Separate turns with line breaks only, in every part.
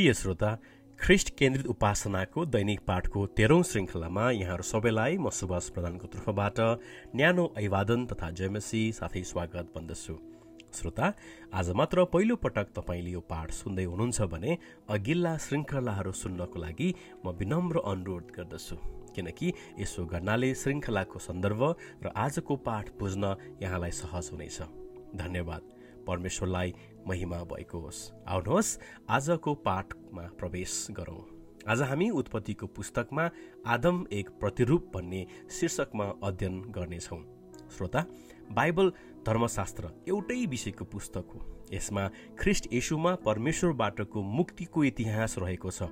प्रिय श्रोता ख्रिस्ट केन्द्रित उपासनाको दैनिक पाठको तेह्रौं श्रृङ्खलामा यहाँहरू सबैलाई म सुभाष प्रधानको तर्फबाट न्यानो अभिवादन तथा जयमसी साथै स्वागत भन्दछु। श्रोता आज मात्र पहिलो पटक तपाईँले यो पाठ सुन्दै हुनुहुन्छ भने अघिल्ला श्रृङ्खलाहरू सुन्नको लागि म विनम्र अनुरोध गर्दछु। किनकि यसो गर्नाले श्रृङ्खलाको सन्दर्भ र आजको पाठ बुझ्न यहाँलाई सहज हुनेछ। धन्यवाद। परमेश्वरलाई महिमा भएको होस् आउनुहोस् आजको पाठमा प्रवेश गरौँ। आज हामी उत्पत्तिको पुस्तकमा आदम एक प्रतिरूप भन्ने शीर्षकमा अध्ययन गर्नेछौँ। श्रोता बाइबल धर्मशास्त्र एउटै विषयको पुस्तक हो। यसमा ख्रिस्ट यशुमा परमेश्वरबाटको मुक्तिको इतिहास रहेको छ।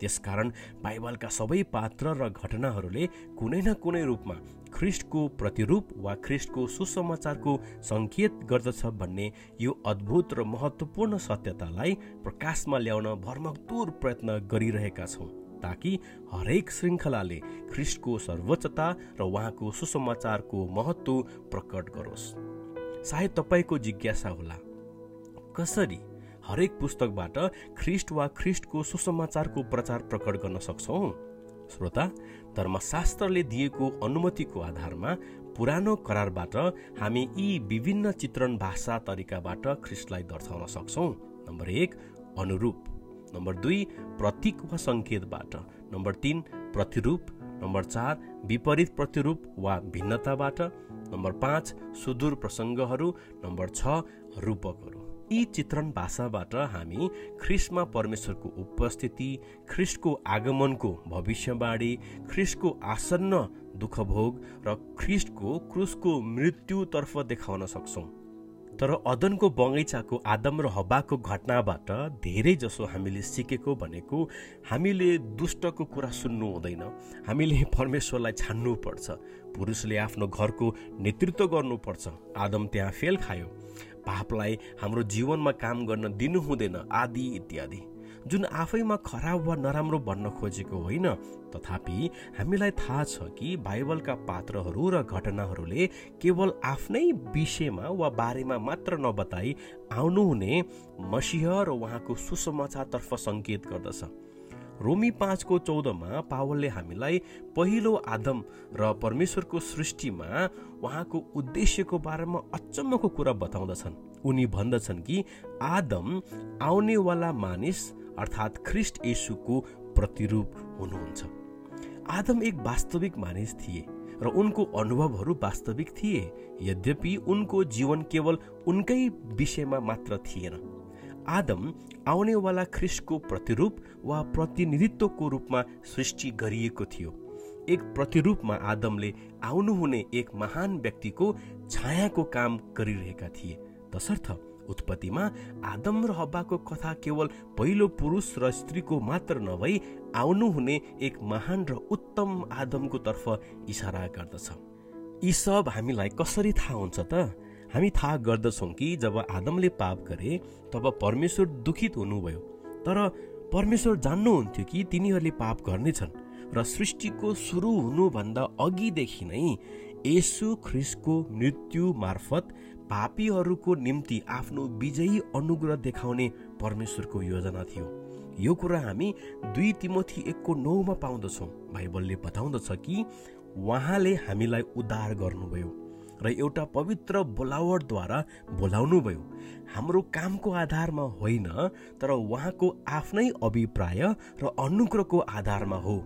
त्यसकारण बाइबलका सबै पात्र र घटनाहरूले कुनै न कुनै रूपमा ख्रिस्टको प्रतिरूप वा ख्रिस्टको सुसमाचारको सङ्केत गर्दछ भन्ने यो अद्भुत र महत्त्वपूर्ण सत्यतालाई प्रकाशमा ल्याउन भरमग्दुर प्रयत्न गरिरहेका छौँ ताकि हरेक श्रृङ्खलाले ख्रिस्टको सर्वोच्चता र उहाँको सुसमाचारको महत्त्व प्रकट गरोस्। सायद तपाईँको जिज्ञासा होला कसरी हरेक पुस्तकबाट ख्रिस्ट वा ख्रिस्टको सुसमाचारको प्रचार प्रकट गर्न सक्छौँ? श्रोता धर्मशास्त्रले दिएको अनुमतिको आधारमा पुरानो करारबाट हामी यी विभिन्न चित्रण भाषा तरिकाबाट ख्रिस्टलाई दर्शाउन सक्छौँ। नम्बर एक अनुरूप। नम्बर दुई प्रतीक वा सङ्केतबाट। नम्बर तिन प्रतिरूप। नम्बर चार विपरीत प्रतिरूप वा भिन्नताबाट। नम्बर पाँच सुदूर प्रसङ्गहरू। नम्बर छ रूपकहरू। यी चित्रण भाषाबाट हामी ख्रिस्टमा परमेश्वरको उपस्थिति ख्रिस्टको आगमनको भविष्यवाणी ख्रिस्टको आसन्न दुःखभोग र ख्रिस्टको क्रुसको मृत्युतर्फ देखाउन सक्छौँ। तर अदनको बगैँचाको आदम र हब्बाको घटनाबाट धेरै जसो हामीले सिकेको भनेको हामीले दुष्टको कुरा सुन्नु हुँदैन। हामीले परमेश्वरलाई छान्नुपर्छ। पुरुषले आफ्नो घरको नेतृत्व गर्नुपर्छ। आदम त्यहाँ फेल खायो। पापलाई हाम्रो जीवनमा काम गर्न दिनु हुँदैन आदि इत्यादि। जुन आफैमा खराब वा नराम्रो भन्न खोजेको होइन तथापि हामीलाई थाहा छ कि बाइबलका पात्रहरू र घटनाहरूले केवल आफ्नै विषयमा वा बारेमा मात्र नबताई आउनुहुने मसिह र उहाँको सुसमाचारतर्फ सङ्केत गर्दछ। रोमी पाँचको चौधमा पावलले हामीलाई पहिलो आदम र परमेश्वरको सृष्टिमा उहाँको उद्देश्यको बारेमा अचम्मको कुरा बताउँदछन्। उनी भन्दछन् कि आदम आउनेवाला मानिस अर्थात् ख्रिस्ट यशुको प्रतिरूप हुनुहुन्छ। आदम एक वास्तविक मानिस थिए र उनको अनुभवहरू वास्तविक थिए। यद्यपि उनको जीवन केवल उनकै विषयमा मात्र थिएन। आदम आउनेवाला ख्रिस्टको प्रतिरूप वा प्रतिनिधित्वको रूपमा सृष्टि गरिएको थियो। एक प्रतिरूपमा आदमले आउनुहुने एक महान व्यक्तिको छायाको काम गरिरहेका थिए। तसर्थ उत्पत्तिमा आदम र हब्बाको कथा केवल पहिलो पुरुष र स्त्रीको मात्र नभई आउनुहुने एक महान र उत्तम आदमको तर्फ इसारा गर्दछ। यी सब हामीलाई कसरी थाहा हुन्छ त? हामी थाहा गर्दछौँ कि जब आदमले पाप गरे तब परमेश्वर दुखित हुनुभयो। तर परमेश्वर जान्नुहुन्थ्यो कि तिनीहरूले पाप गर्नेछन् र सृष्टिको सुरु हुनुभन्दा अघिदेखि नै यसु ख्रिसको मृत्यु मार्फत पापीहरूको निम्ति आफ्नो विजयी अनुग्रह देखाउने परमेश्वरको योजना थियो। यो कुरा हामी दुई तिमोथी एकको नौमा पाउँदछौँ। बाइबलले बताउँदछ कि उहाँले हामीलाई उद्धार गर्नुभयो। र एउटा पवित्र बोलावटद्वारा बोलाउनुभयो। हाम्रो कामको आधारमा होइन तर उहाँको आफ्नै अभिप्राय र अनुग्रहको आधारमा हो।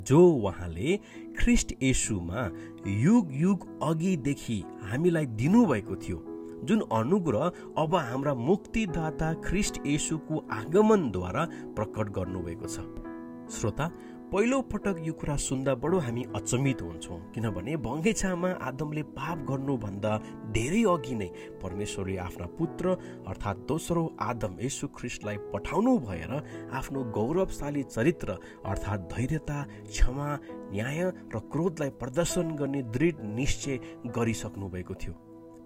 जो उहाँले ख्रिस्ट यसुमा युग युग अघिदेखि हामीलाई दिनुभएको थियो जुन अनुग्रह अब हाम्रा मुक्तिदाता ख्रिस्ट यसुको आगमनद्वारा प्रकट गर्नुभएको छ। श्रोता पहिलो पटक यो कुरा सुन्दा बडो हामी अचम्मित हुन्छौँ। किनभने बङ्गैछामा आदमले पाप गर्नुभन्दा धेरै अघि नै परमेश्वरले आफ्ना पुत्र अर्थात् दोस्रो आदम यशु ख्रिस्टलाई पठाउनु भएर आफ्नो गौरवशाली चरित्र अर्थात् धैर्यता क्षमा न्याय र क्रोधलाई प्रदर्शन गर्ने दृढ निश्चय गरिसक्नु भएको थियो।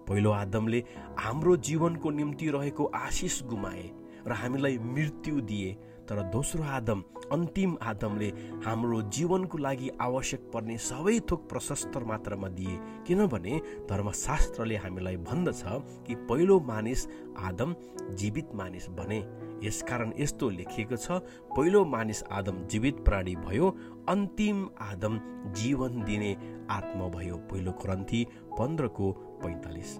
पहिलो आदमले हाम्रो जीवनको निम्ति रहेको आशिष गुमाए र हामीलाई मृत्यु दिए। तर दोस्रो आदम अन्तिम आदमले हाम्रो जीवनको लागि आवश्यक पर्ने सबै थोक प्रशस्त मात्रामा दिए। किनभने धर्मशास्त्रले हामीलाई भन्दछ कि पहिलो मानिस आदम जीवित मानिस बने। यसकारण यस्तो लेखिएको छ पहिलो मानिस आदम जीवित प्राणी भयो अन्तिम आदम जीवन दिने आत्मा भयो। पहिलो क्रन्थी पन्ध्रको पैँतालिस।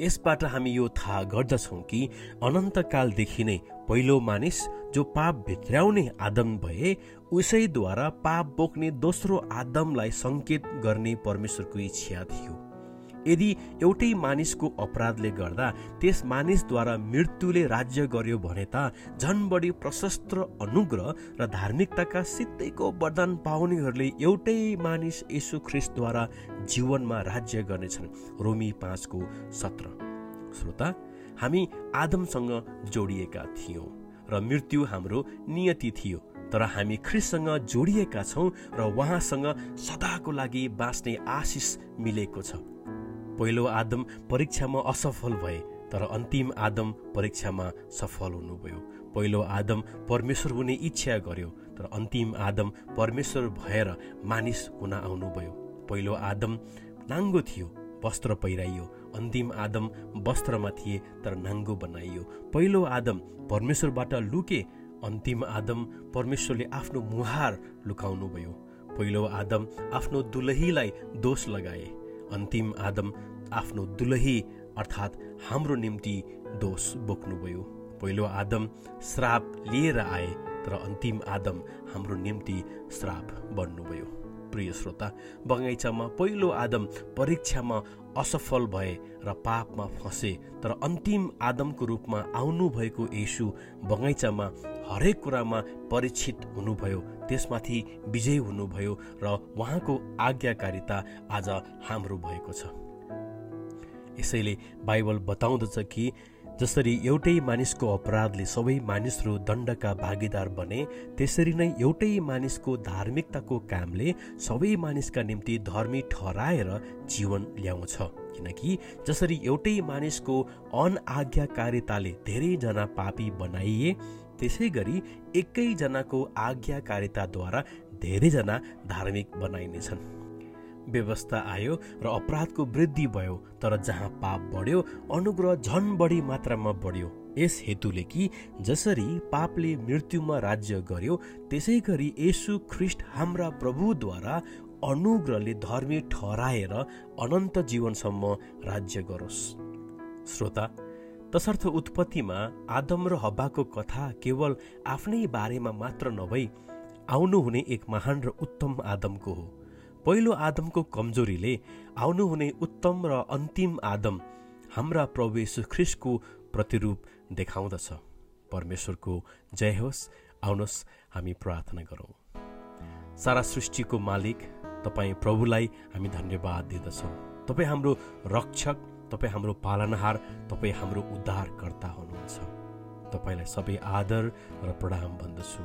यसबाट हामी यो थाहा गर्दछौँ कि अनन्तकालदेखि नै पहिलो मानिस जो पाप भित्र्याउने आदम भए उसैद्वारा पाप बोक्ने दोस्रो आदमलाई सङ्केत गर्ने परमेश्वरको इच्छा थियो। यदि एउटै मानिसको अपराधले गर्दा त्यस मानिसद्वारा मृत्युले राज्य गर्यो भने त झन बढी प्रशस्त अनुग्रह र धार्मिकताका सित्तैको वरदान पाउनेहरूले एउटै मानिस यशु ख्रिस्टद्वारा जीवनमा राज्य गर्नेछन्। रोमी पाँचको सत्र। श्रोता हामी आदमसँग जोडिएका थियौँ। र मृत्यु हाम्रो नियति थियो। तर हामी ख्रिससँग जोडिएका छौँ र उहाँसँग सदाको लागि बाँच्ने आशिष मिलेको छ। पहिलो आदम परीक्षामा असफल भए तर अन्तिम आदम परीक्षामा सफल हुनुभयो। पहिलो आदम परमेश्वर हुने इच्छा गर्यो तर अन्तिम आदम परमेश्वर भएर मानिस हुन आउनुभयो। पहिलो आदम नाङ्गो थियो वस्त्र पहिराइयो अन्तिम आदम वस्त्रमा थिए तर नाङ्गो बनाइयो। पहिलो आदम परमेश्वरबाट लुके अन्तिम आदम परमेश्वरले आफ्नो मुहार लुकाउनुभयो। पहिलो आदम आफ्नो दुलहीलाई दोष लगाए अन्तिम आदम आफ्नो दुलही अर्थात् हाम्रो निम्ति दोष बोक्नुभयो। पहिलो आदम श्राप लिएर आए तर अन्तिम आदम हाम्रो निम्ति श्राप बन्नुभयो। प्रिय श्रोता बगैँचामा पहिलो आदम परीक्षामा असफल भए र पापमा फसे तर अन्तिम आदमको रूपमा आउनुभएको येसु बगैँचामा हरेक कुरामा परीक्षित हुनुभयो त्यसमाथि विजय हुनुभयो र उहाँको आज्ञाकारिता आज हाम्रो भएको छ। यसैले बाइबल बताउँदछ कि जसरी एउटै मानिसको अपराधले सबै मानिसहरू दण्डका भागीदार बने त्यसरी नै एउटै मानिसको धार्मिकताको कामले सबै मानिसका निम्ति धर्मी ठहराएर जीवन ल्याउँछ। किनकि जसरी एउटै मानिसको अनआज्ञाकारिताले धेरैजना पापी बनाइए त्यसै गरी एकैजनाको आज्ञाकारिताद्वारा धेरैजना धार्मिक बनाइनेछन्। व्यवस्था आयो र अपराधको वृद्धि भयो तर जहाँ पाप बढ्यो अनुग्रह झन बढी मात्रामा बढ्यो। यस हेतुले कि जसरी पापले मृत्युमा राज्य गर्यो त्यसै गरी यसु ख्रिस्ट हाम्रा प्रभुद्वारा अनुग्रहले धर्मी ठहराएर अनन्त जीवनसम्म राज्य गरोस्। श्रोता तसर्थ उत्पत्तिमा आदम र हब्बाको कथा केवल आफ्नै बारेमा मात्र नभई आउनुहुने एक महान र उत्तम आदमको हो। पहिलो आदमको कमजोरीले आउनुहुने उत्तम र अन्तिम आदम हाम्रा प्रभु ख्रिसको प्रतिरूप देखाउँदछ। परमेश्वरको जय होस्। आउनुहोस् हामी प्रार्थना गरौँ। सारा सृष्टिको मालिक तपाईँ प्रभुलाई हामी धन्यवाद दिँदछौँ। तपाईँ हाम्रो रक्षक तपाईँ हाम्रो पालनहार तपाईँ हाम्रो उद्धारकर्ता हुनुहुन्छ। तपाईँलाई सबै आदर र प्रणाम भन्दछु।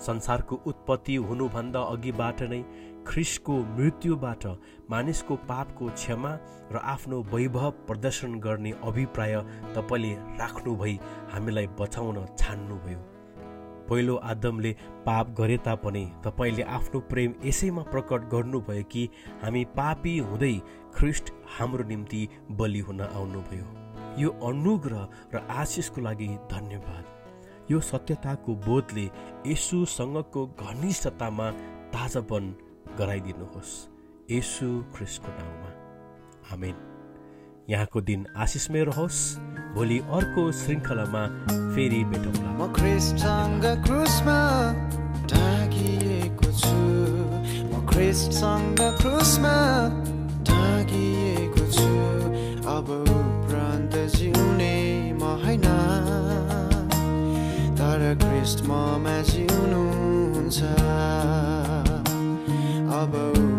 संसारको उत्पत्ति हुनुभन्दा अघिबाट नै ख्रिसको मृत्युबाट मानिसको पापको क्षमा र आफ्नो वैभव प्रदर्शन गर्ने अभिप्राय तपाईँले राख्नु भई हामीलाई बचाउन छान्नुभयो। पहिलो आदमले पाप गरे तापनि तपाईँले आफ्नो प्रेम यसैमा प्रकट गर्नुभयो कि हामी पापी हुँदै ख्रिस्ट हाम्रो निम्ति बलि हुन आउनुभयो। यो अनुग्रह र आशिषको लागि धन्यवाद। यो सत्यताको बोधले यसुसँगको घनिष्ठतामा ताजापन गराइदिनुहोस्। यसु ख्रिस्टको नाउँमा। आमेन। यहाँको दिन आशिषमय रहोस्। भोलि अर्को श्रृङ्खलामा फेरि भेटौँला।
म ख्रिस्टसँग क्रुसमा ढाकिएको छु। म ख्रिस्टसँग क्रुसमा ढाकिएको छु। अब उपरान्त जिउने म होइन। तर ख्रिस्ट ममा जिउनुहुन्छ। trouble.